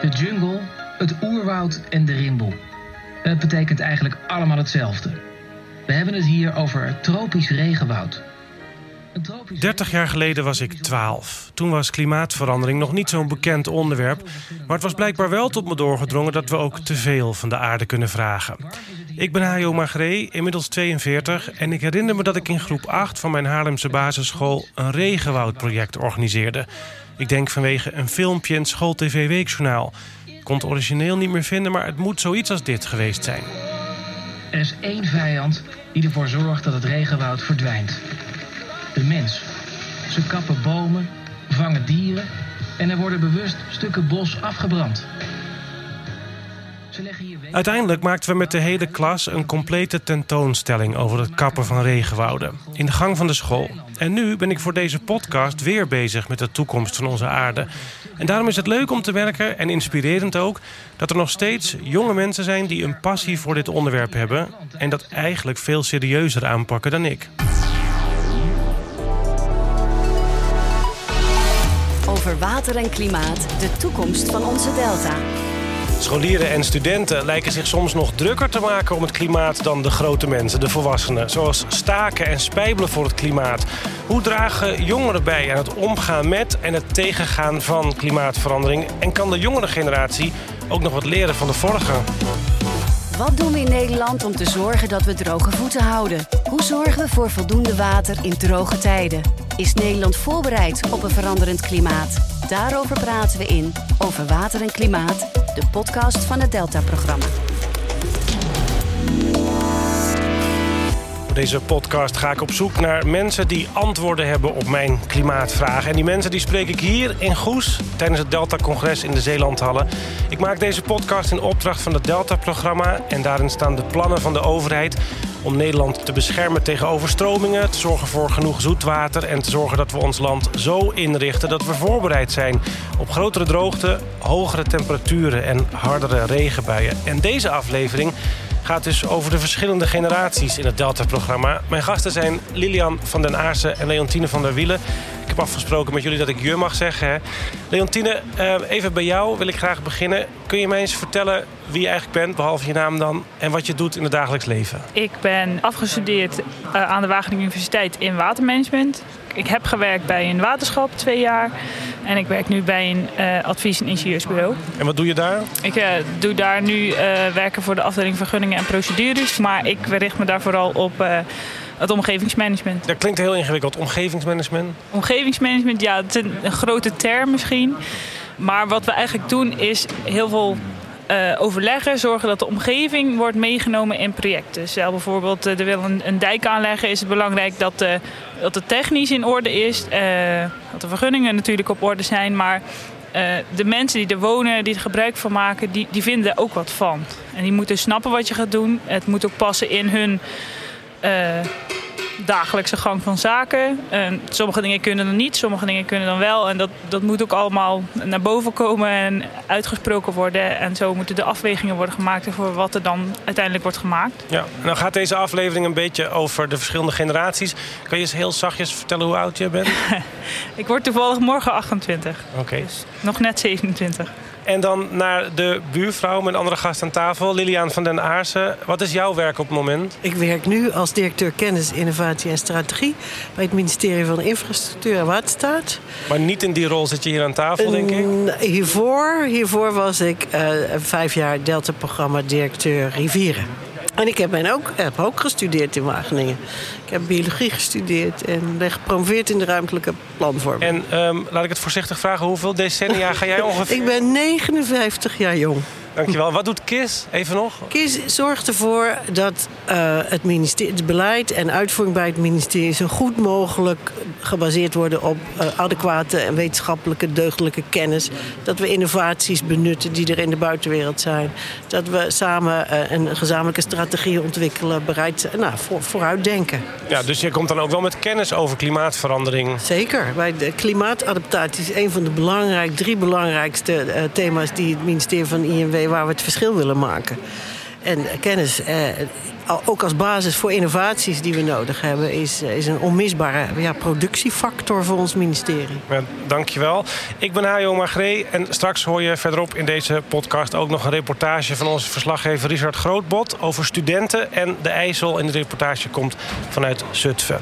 De jungle, het oerwoud en de rimbel. Het betekent eigenlijk allemaal hetzelfde. We hebben het hier over tropisch regenwoud. 30 jaar geleden was ik 12. Toen was klimaatverandering nog niet zo'n bekend onderwerp. Maar het was blijkbaar wel tot me doorgedrongen dat we ook te veel van de aarde kunnen vragen. Ik ben Hajo Magree, inmiddels 42. En ik herinner me dat ik in groep 8 van mijn Haarlemse basisschool een regenwoudproject organiseerde. Ik denk vanwege een filmpje in school TV Weekjournaal. Ik kon het origineel niet meer vinden, maar het moet zoiets als dit geweest zijn. Er is één vijand die ervoor zorgt dat het regenwoud verdwijnt. De mens. Ze kappen bomen, vangen dieren en er worden bewust stukken bos afgebrand. Uiteindelijk maakten we met de hele klas een complete tentoonstelling over het kappen van regenwouden. In de gang van de school. En nu ben ik voor deze podcast weer bezig met de toekomst van onze aarde. En daarom is het leuk om te merken, en inspirerend ook, dat er nog steeds jonge mensen zijn die een passie voor dit onderwerp hebben. En dat eigenlijk veel serieuzer aanpakken dan ik. Over water en klimaat, de toekomst van onze delta. Scholieren en studenten lijken zich soms nog drukker te maken om het klimaat dan de grote mensen, de volwassenen. Zoals staken en spijbelen voor het klimaat. Hoe dragen jongeren bij aan het omgaan met en het tegengaan van klimaatverandering? En kan de jongere generatie ook nog wat leren van de vorige? Wat doen we in Nederland om te zorgen dat we droge voeten houden? Hoe zorgen we voor voldoende water in droge tijden? Is Nederland voorbereid op een veranderend klimaat? Daarover praten we in Over Water en Klimaat, de podcast van het Delta-programma. Voor deze podcast ga ik op zoek naar mensen die antwoorden hebben op mijn klimaatvragen. En die mensen die spreek ik hier in Goes tijdens het Delta-congres in de Zeelandhallen. Ik maak deze podcast in opdracht van het Delta-programma. En daarin staan de plannen van de overheid om Nederland te beschermen tegen overstromingen, te zorgen voor genoeg zoetwater en te zorgen dat we ons land zo inrichten dat we voorbereid zijn op grotere droogte, hogere temperaturen en hardere regenbuien. En deze aflevering gaat dus over de verschillende generaties in het Delta-programma. Mijn gasten zijn Lilian van den Aarsen en Leontine van der Wielen. Afgesproken met jullie dat ik je mag zeggen. Hè? Leontine, eh, even bij jou wil ik graag beginnen. Kun je mij eens vertellen wie je eigenlijk bent, behalve je naam dan, en wat je doet in het dagelijks leven? Ik ben afgestudeerd eh, aan de Wageningen Universiteit in watermanagement. Ik heb gewerkt bij een waterschap twee jaar. En ik werk nu bij een uh, advies- en ingenieursbureau. En wat doe je daar? Ik uh, doe daar nu uh, werken voor de afdeling vergunningen en procedures. Maar ik richt me daar vooral op het omgevingsmanagement. Dat klinkt heel ingewikkeld. Omgevingsmanagement? Omgevingsmanagement, ja, het is een, een grote term misschien. Maar wat we eigenlijk doen is heel veel uh, overleggen, zorgen dat de omgeving wordt meegenomen in projecten. Stel bijvoorbeeld, uh, er wil een, een, dijk aanleggen, is het belangrijk dat, de, dat het technisch in orde is. Uh, dat de vergunningen natuurlijk op orde zijn, maar de mensen die er wonen, die er gebruik van maken, die, die vinden er ook wat van. En die moeten snappen wat je gaat doen. Het moet ook passen in hun dagelijkse gang van zaken. En sommige dingen kunnen dan niet, sommige dingen kunnen dan wel. En dat, dat moet ook allemaal naar boven komen en uitgesproken worden. En zo moeten de afwegingen worden gemaakt voor wat er dan uiteindelijk wordt gemaakt. Ja, nou gaat deze aflevering een beetje over de verschillende generaties. Kan je eens heel zachtjes vertellen hoe oud je bent? Ik word toevallig morgen 28. Oké. Okay. Dus nog net 27. En dan naar de buurvrouw, mijn andere gast aan tafel, Lilian van den Aarsen. Wat is jouw werk op het moment? Ik werk nu als directeur kennis, innovatie en strategie bij het ministerie van Infrastructuur en Waterstaat. Maar niet in die rol zit je hier aan tafel, denk ik? Hiervoor, hiervoor was ik uh, vijf jaar Delta-programma directeur Rivieren. En ik heb, ben ook, heb ook gestudeerd in Wageningen. Ik heb biologie gestudeerd en ben gepromoveerd in de ruimtelijke planvorming. En um, laat ik het voorzichtig vragen, hoeveel decennia ga jij ongeveer? ik ben 59 jaar jong. Dankjewel. Wat doet KIS? Even nog. KIS zorgt ervoor dat uh, het, ministerie, het beleid en uitvoering bij het ministerie zo goed mogelijk gebaseerd worden op uh, adequate en wetenschappelijke deugdelijke kennis. Dat we innovaties benutten die er in de buitenwereld zijn. Dat we samen uh, een gezamenlijke strategie ontwikkelen, bereid nou, voor, vooruitdenken. Ja, dus je komt dan ook wel met kennis over klimaatverandering. Zeker. Bij de klimaatadaptatie is een van de belangrijk, drie belangrijkste thema's die het ministerie van INW waar we het verschil willen maken. En kennis, eh, ook als basis voor innovaties die we nodig hebben, is, is een onmisbare ja, productiefactor voor ons ministerie. Ja, dankjewel. Ik ben Hajo Magree en straks hoor je verderop in deze podcast ook nog een reportage van onze verslaggever Richard Grootbot over studenten en de IJssel. En de reportage komt vanuit Zutphen.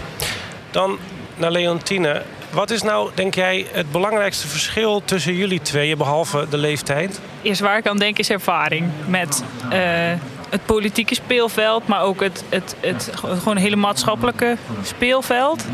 Dan naar Leontine. Wat is nou, denk jij, het belangrijkste verschil tussen jullie tweeën, behalve de leeftijd? Eerst waar ik aan denk is ervaring met uh, het politieke speelveld, maar ook het, het, het, gewoon hele maatschappelijke speelveld.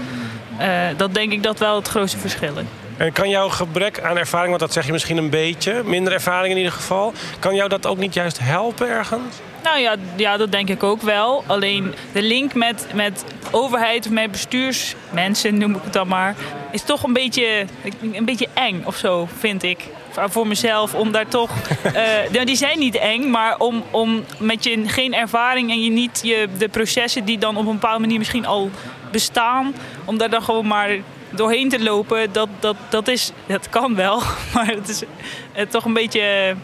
Uh, dat denk ik dat wel het grootste verschil is. En kan jouw gebrek aan ervaring, want dat zeg je misschien een beetje, minder ervaring in ieder geval, kan jou dat ook niet juist helpen ergens? Nou ja, ja, dat denk ik ook wel. Alleen de link met, met overheid of met bestuursmensen, noem ik het dan maar, is toch een beetje, een beetje eng of zo, vind ik. Voor mezelf, om daar toch. Uh, die zijn niet eng, maar om, om met je geen ervaring en je niet je, de processen die dan op een bepaalde manier misschien al bestaan, om daar dan gewoon maar doorheen te lopen, dat, dat, dat, is, dat kan wel. Maar het is uh, toch een beetje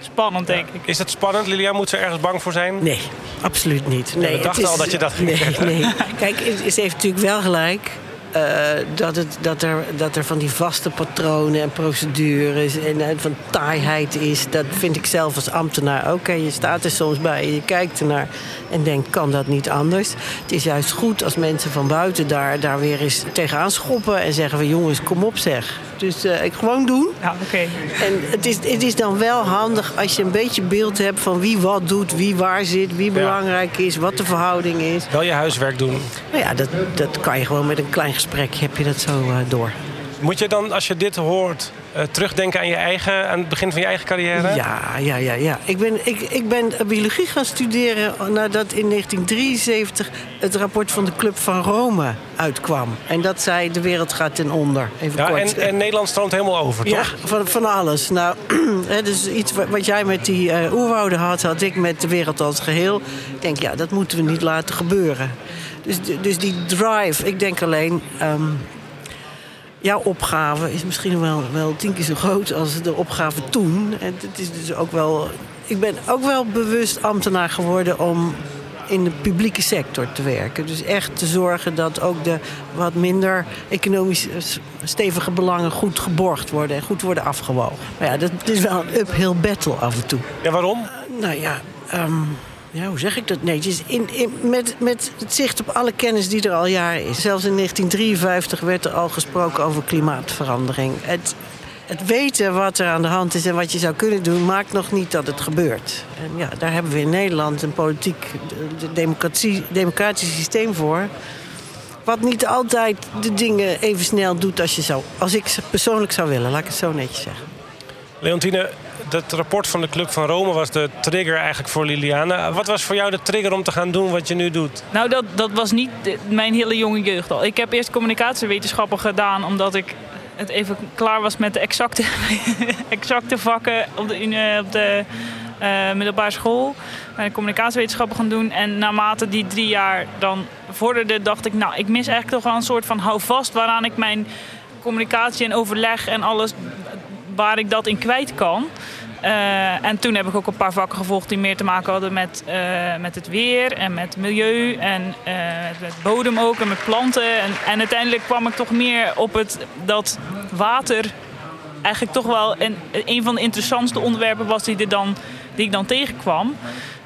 spannend, denk ik. Is het spannend, Lilia? Moet ze ergens bang voor zijn? Nee, absoluut niet. Nee, we dachten al dat je dat ging nee, nee. Kijk, ze heeft natuurlijk wel gelijk. Uh, dat, het, dat, er, dat er van die vaste patronen en procedures en, en van taaiheid is. Dat vind ik zelf als ambtenaar ook. Je staat er soms bij en je kijkt ernaar en denkt, kan dat niet anders? Het is juist goed als mensen van buiten daar, daar weer eens tegenaan schoppen en zeggen van jongens, kom op zeg. Dus uh, ik gewoon doen. Ja, oké. En het is, het is dan wel handig als je een beetje beeld hebt van wie wat doet, wie waar zit, wie belangrijk is, wat de verhouding is. Wel je huiswerk doen. Nou ja, dat, dat kan je gewoon met een klein gesprek, heb je dat zo uh, door. Moet je dan, als je dit hoort, terugdenken aan je eigen, aan het begin van je eigen carrière? Ja, ja, ja. ja. Ik, ben, ik, ik ben biologie gaan studeren nadat in 1973 het rapport van de Club van Rome uitkwam. En dat zei de wereld gaat ten onder. Even ja, kort. En, en Nederland stroomt helemaal over, toch? Ja, van, van alles. Nou, dus iets wat jij met die uh, oerwouden had, had ik met de wereld als geheel. Ik denk, ja, dat moeten we niet laten gebeuren. Dus, dus die drive, ik denk alleen... Um, jouw opgave is misschien wel, wel tien keer zo groot als de opgave toen. En het is dus ook wel. Ik ben ook wel bewust ambtenaar geworden om in de publieke sector te werken. Dus echt te zorgen dat ook de wat minder economisch stevige belangen goed geborgd worden en goed worden afgewogen. Maar ja, dat is wel een uphill battle af en toe. Ja, waarom? Uh, nou ja. Um, ja, hoe zeg ik dat netjes? In, in, met, met het zicht op alle kennis die er al jaren is. Zelfs in 1953 werd er al gesproken over klimaatverandering. Het, het weten wat er aan de hand is en wat je zou kunnen doen, maakt nog niet dat het gebeurt. En ja, daar hebben we in Nederland een politiek, de democratie, democratisch systeem voor. Wat niet altijd de dingen even snel doet als, je zou, als ik persoonlijk zou willen, laat ik het zo netjes zeggen. Leontine, dat rapport van de Club van Rome was de trigger eigenlijk voor Liliane. Wat was voor jou de trigger om te gaan doen wat je nu doet? Nou, dat, dat was niet mijn hele jonge jeugd al. Ik heb eerst communicatiewetenschappen gedaan omdat ik het even klaar was met de exacte, exacte vakken op de, op de uh, middelbare school. Ben communicatiewetenschappen gaan doen. En naarmate die drie jaar dan vorderde, dacht ik, nou, ik mis eigenlijk toch wel een soort van houvast waaraan ik mijn communicatie en overleg en alles waar ik dat in kwijt kan. Uh, en toen heb ik ook een paar vakken gevolgd die meer te maken hadden met, uh, met het weer en met milieu en uh, met bodem ook en met planten. En, en uiteindelijk kwam ik toch meer op het dat water eigenlijk toch wel een, een van de interessantste onderwerpen was die, er dan, die ik dan tegenkwam.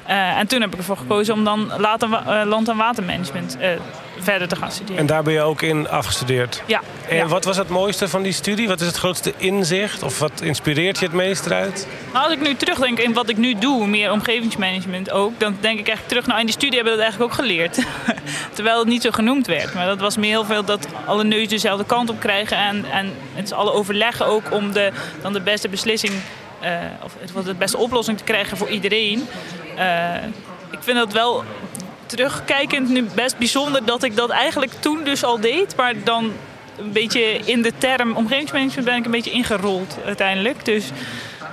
En toen heb ik ervoor gekozen om dan later, land- en watermanagement verder te gaan studeren. En daar ben je ook in afgestudeerd? Ja. En ja. wat was het mooiste van die studie? Wat is het grootste inzicht? Of wat inspireert je het meest eruit? Nou, als ik nu terugdenk in wat ik nu doe, meer omgevingsmanagement ook, dan denk ik eigenlijk terug, nou in die studie hebben we dat eigenlijk ook geleerd. Terwijl het niet zo genoemd werd. Maar dat was meer heel veel dat alle neuzen dezelfde kant op krijgen en, en het is alle overleggen ook om de, dan de beste beslissing, of de beste oplossing te krijgen voor iedereen. Uh, ik vind dat wel terugkijkend nu best bijzonder dat ik dat eigenlijk toen dus al deed. Maar dan een beetje in de term omgevingsmanagement ben ik een beetje ingerold uiteindelijk. Dus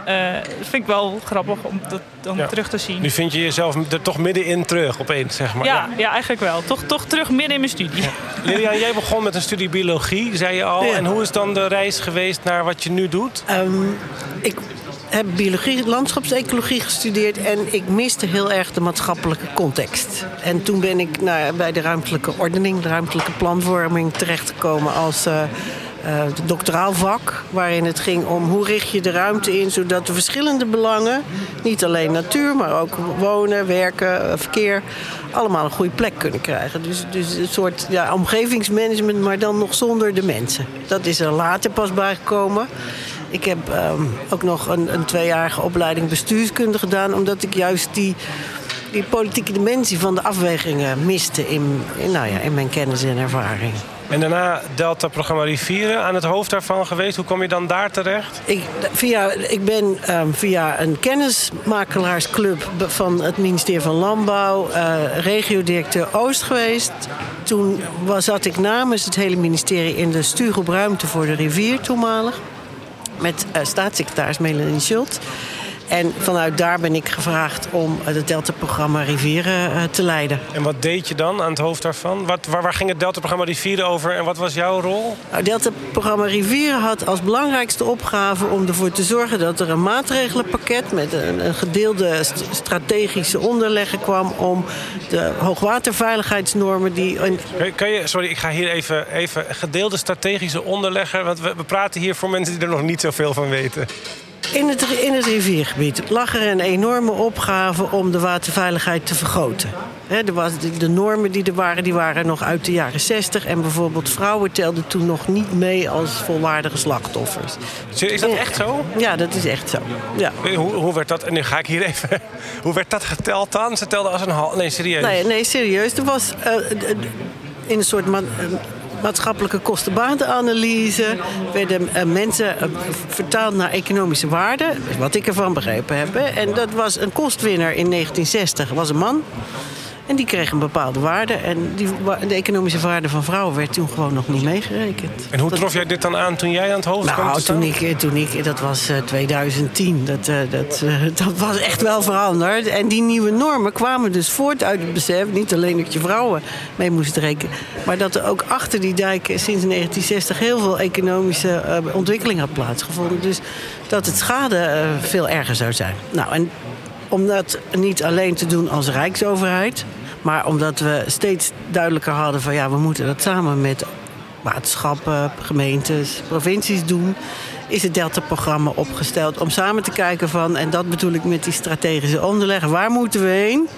uh, dat vind ik wel grappig om dat dan ja. terug te zien. Nu vind je jezelf er toch middenin terug opeens, zeg maar. Ja, ja. ja eigenlijk wel. Toch, toch terug midden in mijn studie. Ja. Lilian, jij begon met een studie biologie, zei je al. En hoe is dan de reis geweest naar wat je nu doet? Um, ik heb biologie, landschapsecologie gestudeerd en ik miste heel erg de maatschappelijke context. En toen ben ik bij de ruimtelijke ordening, de ruimtelijke planvorming terechtgekomen als uh, uh, doctoraal vak. Waarin het ging om hoe richt je de ruimte in zodat de verschillende belangen, niet alleen natuur, maar ook wonen, werken, verkeer, allemaal een goede plek kunnen krijgen. Dus, dus een soort ja, omgevingsmanagement, maar dan nog zonder de mensen. Dat is er later pas bijgekomen. Ik heb um, ook nog een, een tweejarige opleiding bestuurskunde gedaan, omdat ik juist die, die politieke dimensie van de afwegingen miste in, in, nou ja, in mijn kennis en ervaring. En daarna Delta-programma Rivieren aan het hoofd daarvan geweest. Hoe kom je dan daar terecht? Ik, via, ik ben um, via een kennismakelaarsclub van het ministerie van Landbouw... Uh, regiodirecteur Oost geweest. Toen was, zat ik namens het hele ministerie in de stuurgroep Ruimte voor de Rivier toenmalig met uh, staatssecretaris Melanie Schult. En vanuit daar ben ik gevraagd om het Delta-programma Rivieren uh, te leiden. En wat deed je dan aan het hoofd daarvan? Wat, waar, waar, ging het Delta-programma Rivieren over en wat was jouw rol? Nou, het Delta-programma Rivieren had als belangrijkste opgave om ervoor te zorgen dat er een maatregelenpakket met een, een gedeelde strategische onderleggen kwam om de hoogwaterveiligheidsnormen die. Kan, kan je, sorry, ik ga hier even, even gedeelde strategische onderleggen, want we, we praten hier voor mensen die er nog niet zoveel van weten. In het, in het riviergebied lag er een enorme opgave om de waterveiligheid te vergroten. He, de, de, normen die er waren, die waren nog uit de jaren 60. En bijvoorbeeld vrouwen telden toen nog niet mee als volwaardige slachtoffers. Is dat echt zo? Ja, dat is echt zo. Ja. Hoe, hoe werd dat, en nu ga ik hier even... Hoe werd dat geteld dan? Ze telden als een hal... Nee, serieus? Nee, nee serieus. Er was uh, in een soort... Man, uh, maatschappelijke kostenbatenanalyse werden uh, mensen uh, vertaald naar economische waarde, wat ik ervan begrepen heb. En dat was een kostwinner in 1960, was een man. En die kreeg een bepaalde waarde. En die, de economische waarde van vrouwen werd toen gewoon nog niet meegerekend. En hoe trof jij dit dan aan toen jij aan het hoofd nou, kwam te toen ik, toen ik, dat was uh, 2010. Dat, uh, dat, uh, dat was echt wel veranderd. En die nieuwe normen kwamen dus voort uit het besef... niet alleen dat je vrouwen mee moest rekenen... maar dat er ook achter die dijk sinds 1960... heel veel economische eh, ontwikkeling had plaatsgevonden. Dus dat het schade veel erger zou zijn. Nou, en om dat niet alleen te doen als rijksoverheid... maar omdat we steeds duidelijker hadden van... ja, we moeten dat samen met waterschappen, gemeentes, provincies doen... is het Delta-programma opgesteld om samen te kijken van... en dat bedoel ik met die strategische onderleg... waar moeten we heen?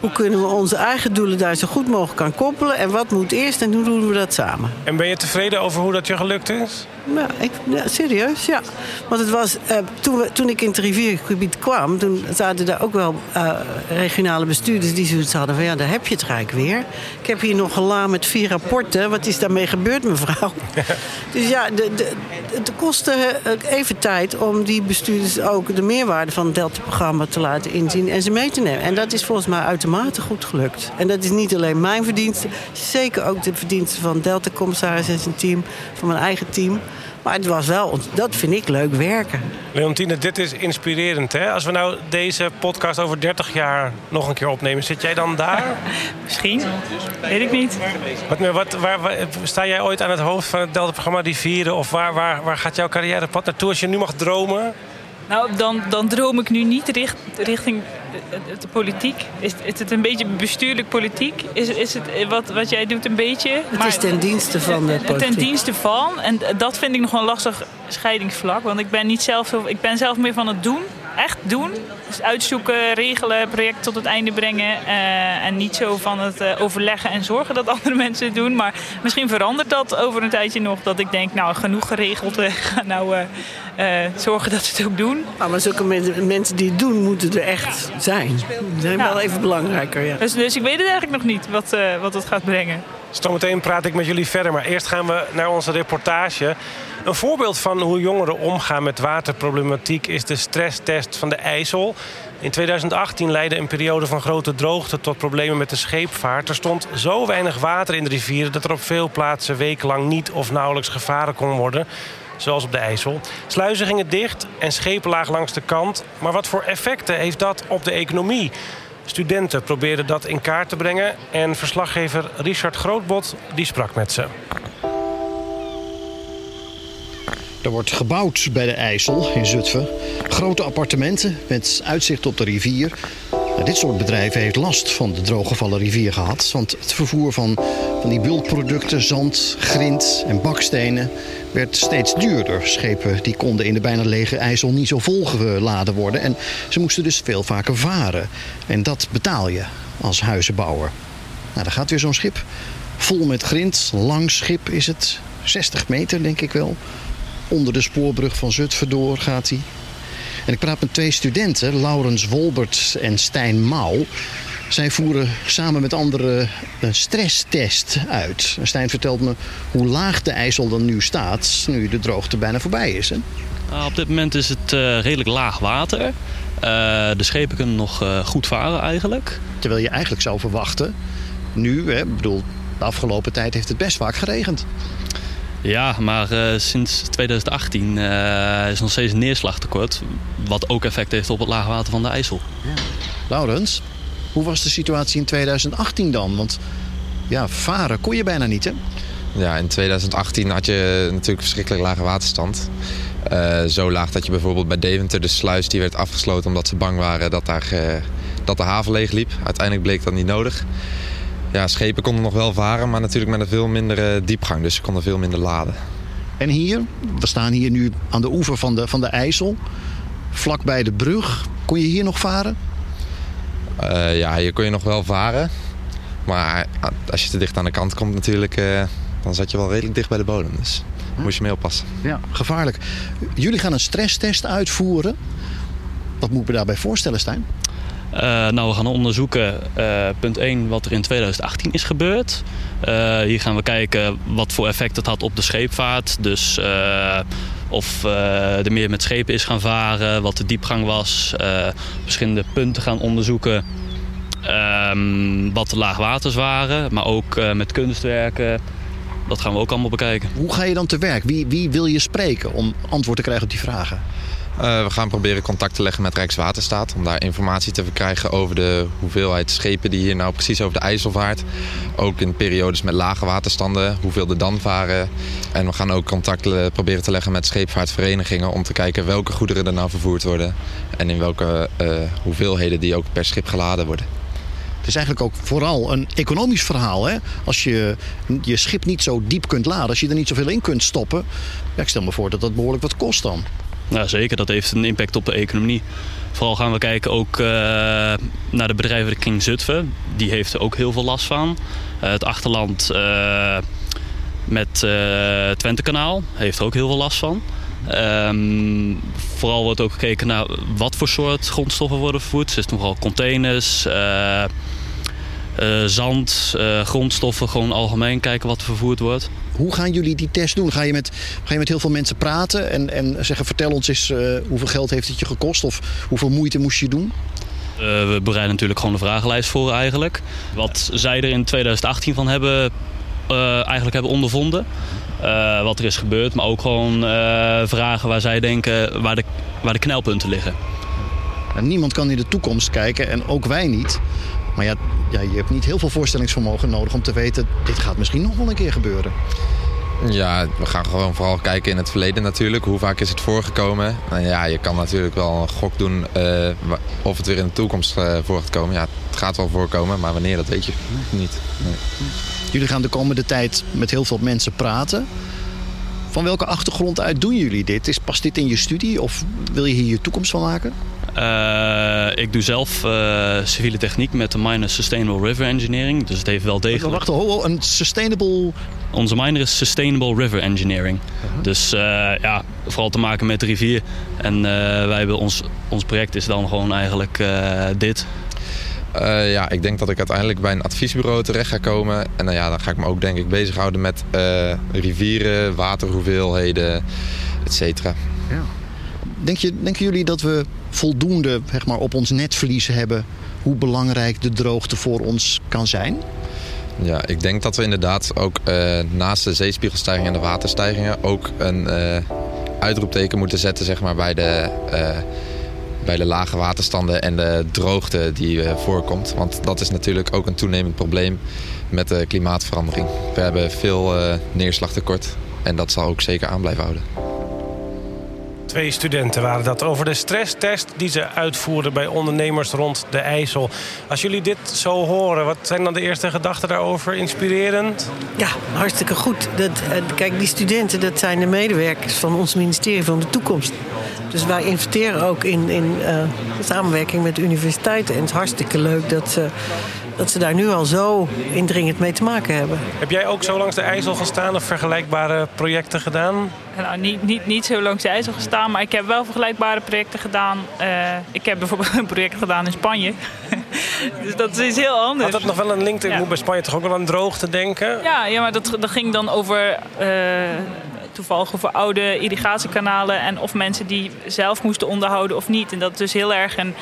Hoe kunnen we onze eigen doelen daar zo goed mogelijk aan koppelen? En wat moet eerst en hoe doen we dat samen? En ben je tevreden over hoe dat je gelukt is? Ja, ik, ja, serieus, ja. Want het was, uh, toen, we, toen ik in het riviergebied kwam... toen zaten daar ook wel uh, regionale bestuurders die zoiets hadden van... ja, daar heb je het Rijk weer. Ik heb hier nog een la met vier rapporten. Wat is daarmee gebeurd, mevrouw? dus ja, de, de, het kostte even tijd om die bestuurders ook... de meerwaarde van het Delta-programma te laten inzien en ze mee te nemen. En dat is volgens mij uitermate goed gelukt. En dat is niet alleen mijn verdienste... zeker ook de verdienste van Delta-commissaris en zijn team... van mijn eigen team... Maar het was wel, dat vind ik leuk werken. Leontine, dit is inspirerend. Hè? Als we nou deze podcast over 30 jaar nog een keer opnemen, zit jij dan daar? Misschien. Weet ik niet. Wat, wat, waar, waar, sta jij ooit aan het hoofd van het Delta-programma die vieren? Of waar, waar, waar gaat jouw carrièrepad naartoe als je nu mag dromen? Nou, dan, dan droom ik nu niet richt, richting de, de politiek. Is, is het een beetje bestuurlijk politiek? Is, is het wat, wat jij doet een beetje? Het maar, is ten dienste van de politiek. Ten dienste van. En dat vind ik nog een lastig scheidingsvlak. Want ik ben, niet zelf, ik ben zelf meer van het doen. Echt doen. Dus uitzoeken, regelen, project tot het einde brengen. Uh, en niet zo van het uh, overleggen en zorgen dat andere mensen het doen. Maar misschien verandert dat over een tijdje nog. Dat ik denk, nou genoeg geregeld. We gaan nou zorgen dat ze het ook doen. Ah, maar zulke mensen, mensen die het doen, moeten er echt zijn. Die zijn ja. wel even belangrijker. Ja. Dus, dus, ik weet het eigenlijk nog niet wat, wat het gaat brengen. Zometeen praat ik met jullie verder. Maar eerst gaan we naar onze reportage. Een voorbeeld van hoe jongeren omgaan met waterproblematiek is de stresstest van de IJssel. In 2018 leidde een periode van grote droogte tot problemen met de scheepvaart. Er stond zo weinig water in de rivieren dat er op veel plaatsen wekenlang niet of nauwelijks gevaren kon worden. Zoals op de IJssel. Sluizen gingen dicht en schepen lagen langs de kant. Maar wat voor effecten heeft dat op de economie? Studenten probeerden dat in kaart te brengen. En verslaggever Richard Grootbot die sprak met ze. Er wordt gebouwd bij de IJssel in Zutphen. Grote appartementen met uitzicht op de rivier. Nou, dit soort bedrijven heeft last van de drooggevallen rivier gehad. Want het vervoer van, van die bulkproducten, zand, grind en bakstenen werd steeds duurder. Schepen die konden in de bijna lege IJssel niet zo volgeladen worden. En ze moesten dus veel vaker varen. En dat betaal je als huizenbouwer. Nou, daar gaat weer zo'n schip. Vol met grind, lang schip is het. 60 meter denk ik wel. Onder de spoorbrug van Zutphen door gaat hij. En ik praat met twee studenten, Laurens Wolbert en Stijn Mouw. Zij voeren samen met anderen een stresstest uit. Stijn vertelt me hoe laag de IJssel dan nu staat, nu de droogte bijna voorbij is. Hè? Nou, op dit moment is het uh, redelijk laag water. Uh, de schepen kunnen nog uh, goed varen eigenlijk. Terwijl je eigenlijk zou verwachten, nu, hè, bedoel, de afgelopen tijd heeft het best vaak geregend. Ja, maar uh, sinds 2018 uh, is nog steeds een neerslagtekort. Wat ook effect heeft op het laagwater van de IJssel. Ja. Laurens, hoe was de situatie in 2018 dan? Want ja, varen kon je bijna niet, hè? Ja, in 2018 had je natuurlijk verschrikkelijk lage waterstand. Uh, zo laag dat je bijvoorbeeld bij Deventer de sluis die werd afgesloten... omdat ze bang waren dat, daar, dat de haven leeg liep. Uiteindelijk bleek dat niet nodig ja, schepen konden nog wel varen, maar natuurlijk met een veel minder diepgang. Dus ze konden veel minder laden. En hier, we staan hier nu aan de oever van de, van de IJssel. Vlak bij de brug. Kon je hier nog varen? Uh, ja, hier kon je nog wel varen. Maar als je te dicht aan de kant komt natuurlijk, uh, dan zat je wel redelijk dicht bij de bodem. Dus huh? moest je mee oppassen. Ja, gevaarlijk. Jullie gaan een stresstest uitvoeren. Wat moet ik me daarbij voorstellen, Stijn? Uh, nou, we gaan onderzoeken, uh, punt 1, wat er in 2018 is gebeurd. Uh, hier gaan we kijken wat voor effect het had op de scheepvaart. Dus of er meer met schepen is gaan varen, wat de diepgang was. verschillende punten gaan onderzoeken. Um, wat de laagwaters waren, maar ook met kunstwerken. Dat gaan we ook allemaal bekijken. Hoe ga je dan te werk? Wie, wie wil je spreken om antwoord te krijgen op die vragen? Uh, we gaan proberen contact te leggen met Rijkswaterstaat om daar informatie te verkrijgen over de hoeveelheid schepen die hier nou precies over de IJssel vaart. Ook in periodes met lage waterstanden, hoeveel er dan varen. En we gaan ook contact proberen te leggen met scheepvaartverenigingen om te kijken welke goederen er nou vervoerd worden en in welke uh, hoeveelheden die ook per schip geladen worden. Het is eigenlijk ook vooral een economisch verhaal. Hè? Als je je schip niet zo diep kunt laden, als je er niet zoveel in kunt stoppen. Ja, ik stel me voor dat dat behoorlijk wat kost dan. Ja, zeker. Dat heeft een impact op de economie. Vooral gaan we kijken ook uh, naar de bedrijven King Zutphen. Die heeft er ook heel veel last van. Uh, het achterland uh, met het Twentekanaal heeft er ook heel veel last van. Um, vooral wordt ook gekeken naar wat voor soort grondstoffen worden vervoerd. Dus vooral containers, zand, grondstoffen, gewoon algemeen kijken wat er vervoerd wordt. Hoe gaan jullie die test doen? Ga je met, ga je met heel veel mensen praten en, en zeggen: vertel ons eens uh, hoeveel geld heeft het je gekost of hoeveel moeite moest je doen? Uh, we bereiden natuurlijk gewoon de vragenlijst voor eigenlijk. Wat zij er in 2018 van hebben, uh, eigenlijk hebben ondervonden. wat er is gebeurd, maar ook gewoon vragen waar zij denken waar de, waar de knelpunten liggen. En niemand kan in de toekomst kijken en ook wij niet. Maar ja, ja, je hebt niet heel veel voorstellingsvermogen nodig om te weten... dit gaat misschien nog wel een keer gebeuren. Ja, we gaan gewoon vooral kijken in het verleden natuurlijk. Hoe vaak is het voorgekomen? Nou ja, je kan natuurlijk wel een gok doen uh, of het weer in de toekomst uh, voor gaat komen. Ja, het gaat wel voorkomen, maar wanneer, dat weet je niet. Nee. Jullie gaan de komende tijd met heel veel mensen praten. Van welke achtergrond uit doen jullie dit? Is, past dit in je studie of wil je hier je toekomst van maken? Uh, ik doe zelf uh, civiele techniek met de minor Sustainable River Engineering. Dus het heeft wel degelijk... Wacht, wacht een sustainable... Onze minor is Sustainable River Engineering. Uh -huh. Dus uh, ja, vooral te maken met de rivier. En wij hebben ons, ons project is dan gewoon eigenlijk dit. Uh, ja, ik denk dat ik uiteindelijk bij een adviesbureau terecht ga komen. En uh, ja, dan ga ik me ook denk ik bezighouden met uh, rivieren, waterhoeveelheden, et cetera. Ja. Denk je, denken jullie dat we voldoende zeg maar, op ons netvlies hebben hoe belangrijk de droogte voor ons kan zijn? Ja, ik denk dat we inderdaad ook naast de zeespiegelstijging en de waterstijgingen ook een uitroepteken moeten zetten zeg maar, bij de bij de lage waterstanden en de droogte die voorkomt. Want dat is natuurlijk ook een toenemend probleem met de klimaatverandering. We hebben veel neerslagtekort en dat zal ook zeker aan blijven houden. Twee studenten waren dat over de stresstest die ze uitvoerden bij ondernemers rond de IJssel. Als jullie dit zo horen, wat zijn dan de eerste gedachten daarover? Inspirerend? Ja, hartstikke goed. Dat, eh, kijk, die studenten, dat zijn de medewerkers van ons ministerie van de toekomst. Dus wij investeren ook in, in uh, samenwerking met universiteiten. En het is hartstikke leuk dat ze dat ze daar nu al zo indringend mee te maken hebben. Heb jij ook zo langs de IJssel gestaan of vergelijkbare projecten gedaan? Nou, niet, niet, niet zo langs de IJssel gestaan, maar ik heb wel vergelijkbare projecten gedaan. Uh, ik heb bijvoorbeeld een project gedaan in Spanje. dus dat is heel anders. Had dat nog wel een link? Ik moet bij Spanje toch ook wel aan droogte denken? Ja, ja maar dat, dat ging dan over... Uh, toevallig over oude irrigatiekanalen en of mensen die zelf moesten onderhouden of niet. En dat is dus heel erg een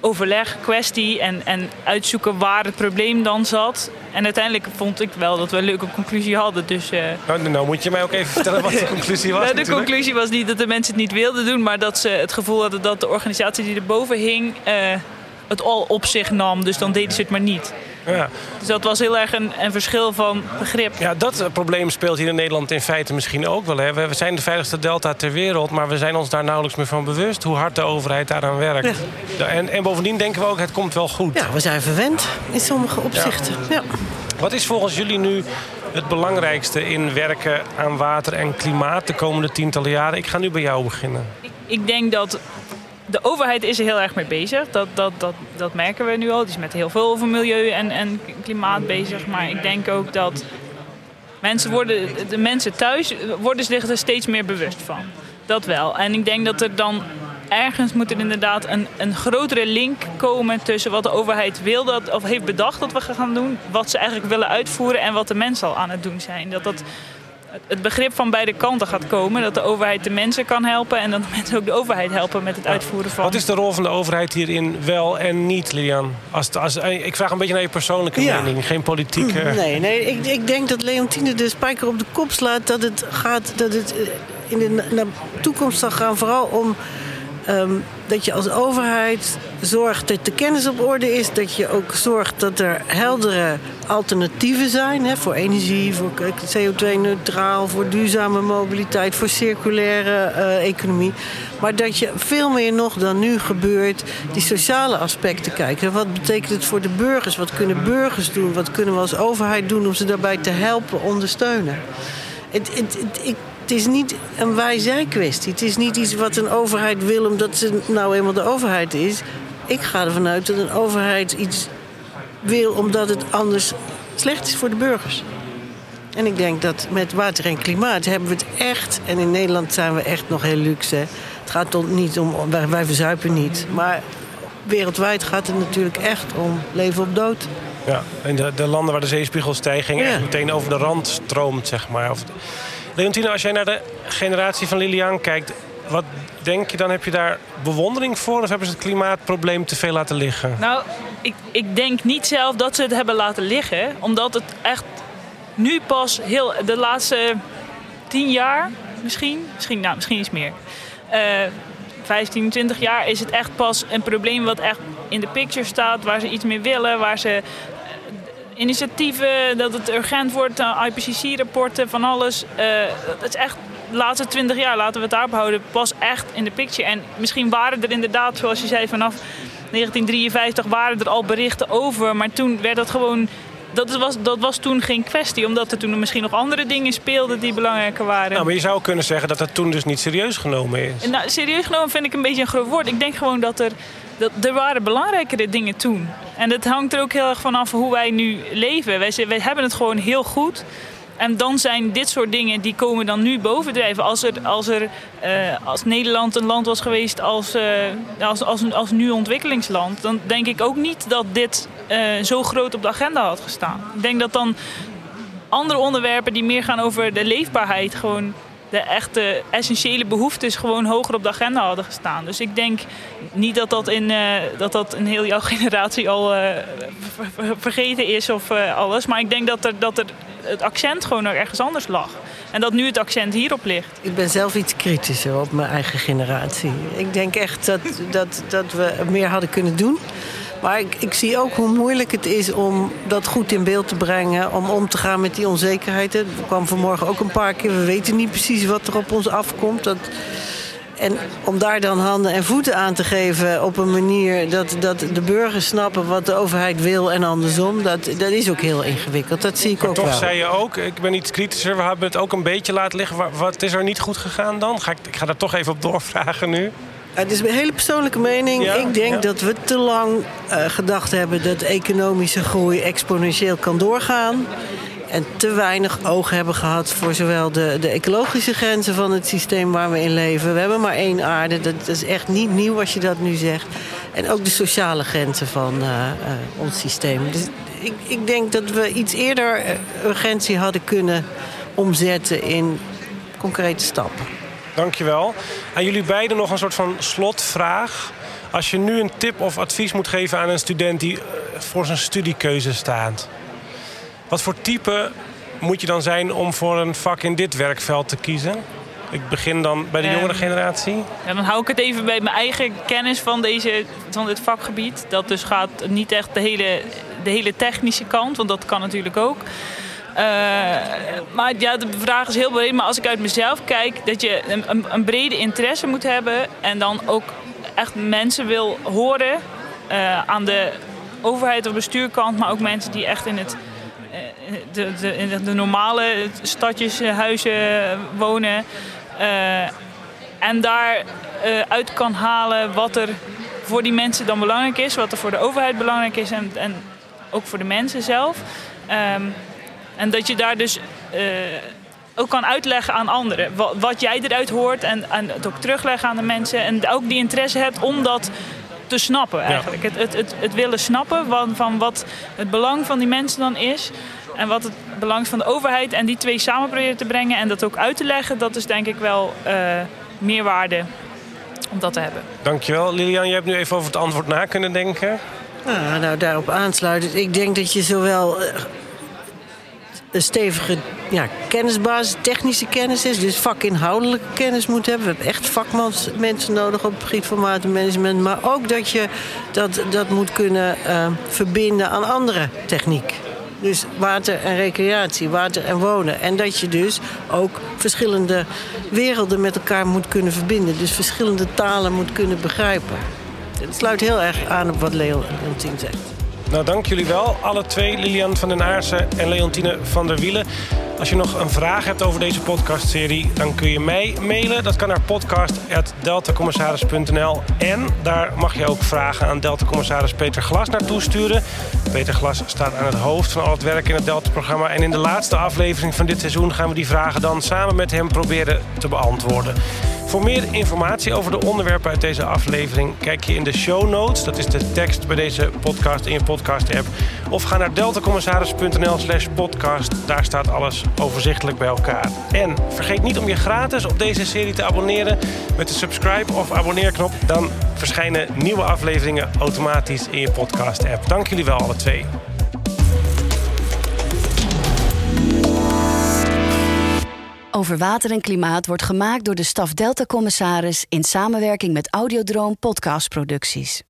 overleg, kwestie en, en uitzoeken waar het probleem dan zat. En uiteindelijk vond ik wel dat we een leuke conclusie hadden. Dus, uh... nou, nou, moet je mij ook even vertellen wat de conclusie was. de conclusie was niet dat de mensen het niet wilden doen, maar dat ze het gevoel hadden dat de organisatie die erboven hing uh, het al op zich nam. Dus dan deden ze het maar niet. Ja. Dus dat was heel erg een, een, verschil van begrip. Ja, dat probleem speelt hier in Nederland in feite misschien ook wel. Hè. We zijn de veiligste delta ter wereld, maar we zijn ons daar nauwelijks meer van bewust hoe hard de overheid daaraan werkt. Ja. En, en, bovendien denken we ook, het komt wel goed. Ja, we zijn verwend in sommige opzichten. Ja. Wat is volgens jullie nu het belangrijkste in werken aan water en klimaat de komende tientallen jaren? Ik ga nu bij jou beginnen. Ik, ik denk dat de overheid is er heel erg mee bezig. Dat, dat, dat, dat merken we nu al. Die is met heel veel over milieu en, en klimaat bezig. Maar ik denk ook dat mensen worden, de mensen thuis worden zich er steeds meer bewust van. Dat wel. En ik denk dat er dan ergens moet er inderdaad een, een grotere link komen tussen wat de overheid wil dat, of heeft bedacht dat we gaan doen, wat ze eigenlijk willen uitvoeren en wat de mensen al aan het doen zijn. Dat dat het begrip van beide kanten gaat komen. Dat de overheid de mensen kan helpen en dat de mensen ook de overheid helpen met het uitvoeren van. Wat is de rol van de overheid hierin wel en niet, Lilian? Als, als, ik vraag een beetje naar je persoonlijke mening, geen politieke. Nee, nee ik, ik denk dat Leontine de spijker op de kop slaat dat het gaat dat het eh, in de toekomst zal gaan vooral om Ehm, dat je als overheid zorgt dat de kennis op orde is. Dat je ook zorgt dat er heldere alternatieven zijn. Hè, voor energie, voor CO2-neutraal, voor duurzame mobiliteit, voor circulaire uh, economie. Maar dat je veel meer nog dan nu gebeurt, die sociale aspecten kijkt. Wat betekent het voor de burgers? Wat kunnen burgers doen? Wat kunnen we als overheid doen om ze daarbij te helpen, ondersteunen? Het, het, ik het is niet een wij-zij kwestie. Het is niet iets wat een overheid wil omdat ze nou eenmaal de overheid is. Ik ga ervan uit dat een overheid iets wil omdat het anders slecht is voor de burgers. En ik denk dat met water en klimaat hebben we het echt... en in Nederland zijn we echt nog heel luxe. Het gaat niet om... Wij, wij verzuipen niet. Maar wereldwijd gaat het natuurlijk echt om leven op dood. Ja, en de, de landen waar de zeespiegelstijging echt meteen over de rand stroomt, zeg maar. Of, Leontine, als jij naar de generatie van Lilian kijkt, wat denk je dan? Heb je daar bewondering voor of hebben ze het klimaatprobleem te veel laten liggen? Nou, ik, ik denk niet zelf dat ze het hebben laten liggen, omdat het echt nu pas heel de laatste tien jaar misschien, misschien, nou, misschien iets meer. Uh, 15, 20 jaar is het echt pas een probleem wat echt in de picture staat, waar ze iets mee willen, waar ze initiatieven, dat het urgent wordt, IPCC-rapporten, van alles. Uh, dat is echt de laatste twintig jaar, laten we het daarop houden, pas echt in de picture. En misschien waren er inderdaad, zoals je zei, vanaf 1953 waren er al berichten over. Maar toen werd dat gewoon dat was, dat was toen geen kwestie, omdat er toen misschien nog andere dingen speelden die belangrijker waren. Nou, maar je zou kunnen zeggen dat het toen dus niet serieus genomen is. Nou, serieus genomen vind ik een beetje een groot woord. Ik denk gewoon dat er, dat, er waren belangrijkere dingen toen. En dat hangt er ook heel erg vanaf hoe wij nu leven. Wij, hebben het gewoon heel goed. En dan zijn dit soort dingen die komen dan nu bovendrijven. Als, er, als, er, uh, als Nederland een land was geweest als, uh, als, als, als nu ontwikkelingsland, dan denk ik ook niet dat dit uh, zo groot op de agenda had gestaan. Ik denk dat dan andere onderwerpen die meer gaan over de leefbaarheid, gewoon de echte essentiële behoeftes gewoon hoger op de agenda hadden gestaan. Dus ik denk niet dat dat in, uh, dat dat in heel jouw generatie al uh, vergeten is of uh, alles. Maar ik denk dat, er, dat het accent gewoon ergens anders lag. En dat nu het accent hierop ligt. Ik ben zelf iets kritischer op mijn eigen generatie. Ik denk echt dat, dat, dat we meer hadden kunnen doen. Maar ik, ik, zie ook hoe moeilijk het is om dat goed in beeld te brengen. Om om te gaan met die onzekerheid. Er kwam vanmorgen ook een paar keer. We weten niet precies wat er op ons afkomt. Dat, En om daar dan handen en voeten aan te geven op een manier dat, dat de burgers snappen wat de overheid wil en andersom, dat, dat is ook heel ingewikkeld. Dat zie ik Maar ook toch wel. zei je ook, ik ben iets kritischer, we hebben het ook een beetje laten liggen. Wa- Wat is er niet goed gegaan dan? Ga ik, ik ga daar toch even op doorvragen nu. Het is een hele persoonlijke mening. Ja, ik denk ja. dat we te lang eh, gedacht hebben dat economische groei exponentieel kan doorgaan. En te weinig oog hebben gehad voor zowel de, de ecologische grenzen van het systeem waar we in leven. We hebben maar één aarde. Dat, is echt niet nieuw als je dat nu zegt. En ook de sociale grenzen van eh, eh, ons systeem. Dus ik, ik denk dat we iets eerder urgentie hadden kunnen omzetten in concrete stappen. Dankjewel. Aan jullie beiden nog een soort van slotvraag. Als je nu een tip of advies moet geven aan een student die eh, voor zijn studiekeuze staat. Wat voor type moet je dan zijn om voor een vak in dit werkveld te kiezen? Ik begin dan bij de Ehm, jongere generatie. Ja, dan hou ik het even bij mijn eigen kennis van, deze, van dit vakgebied. Dat dus gaat niet echt de hele, de hele technische kant, want dat kan natuurlijk ook. Eh, maar ja, de vraag is heel breed. Maar als ik uit mezelf kijk, dat je een, een, brede interesse moet hebben. En dan ook echt mensen wil horen eh, aan de overheid of bestuurkant. Maar ook mensen die echt in het eh, de, de, de, normale stadjes, huizen wonen. En daar eh, uit kan halen wat er voor die mensen dan belangrijk is, wat er voor de overheid belangrijk is en, en ook voor de mensen zelf. Ehm, en dat je daar dus eh, ook kan uitleggen aan anderen wat, wat jij eruit hoort en, en het ook terugleggen aan de mensen. En ook die interesse hebt om dat te snappen eigenlijk. Het, het, het, het willen snappen van, van wat het belang van die mensen dan is. En wat het belang is van de overheid. En die twee samen proberen te brengen en dat ook uit te leggen. Dat is denk ik wel eh meerwaarde om dat te hebben. Dankjewel. Lilian, je hebt nu even over het antwoord na kunnen denken. Ah, nou, daarop aansluitend. Ik denk dat je zowel eh, een stevige ja, kennisbasis, technische kennis is, dus vakinhoudelijke kennis moet hebben. We hebben echt vakmensen nodig op het gebied van watermanagement. Maar ook dat je dat, dat moet kunnen eh, verbinden aan andere techniek. Dus water en recreatie, water en wonen. En dat je dus ook verschillende werelden met elkaar moet kunnen verbinden. Dus verschillende talen moet kunnen begrijpen. Het sluit heel erg aan op wat Leo Leontien zegt. Nou, dank jullie wel. Alle twee, Lilian van den Aarsen en Leontine van der Wielen. Als je nog een vraag hebt over deze podcastserie, dan kun je mij mailen. Dat kan naar podcast.deltacommissaris.nl. En daar mag je ook vragen aan Delta-commissaris Peter Glas naartoe sturen. Peter Glas staat aan het hoofd van al het werk in het Delta-programma. En in de laatste aflevering van dit seizoen gaan we die vragen dan samen met hem proberen te beantwoorden. Voor meer informatie over de onderwerpen uit deze aflevering kijk je in de show notes. Dat is de tekst bij deze podcast in je podcast-app. Of ga naar deltacommissaris.nl slash podcast. Daar staat alles overzichtelijk bij elkaar. En vergeet niet om je gratis op deze serie te abonneren met de subscribe of abonneerknop. Dan verschijnen nieuwe afleveringen automatisch in je podcast-app. Dank jullie wel alle twee. Over water en klimaat wordt gemaakt door de staf Delta Commissaris in samenwerking met Audiodroom Podcastproducties.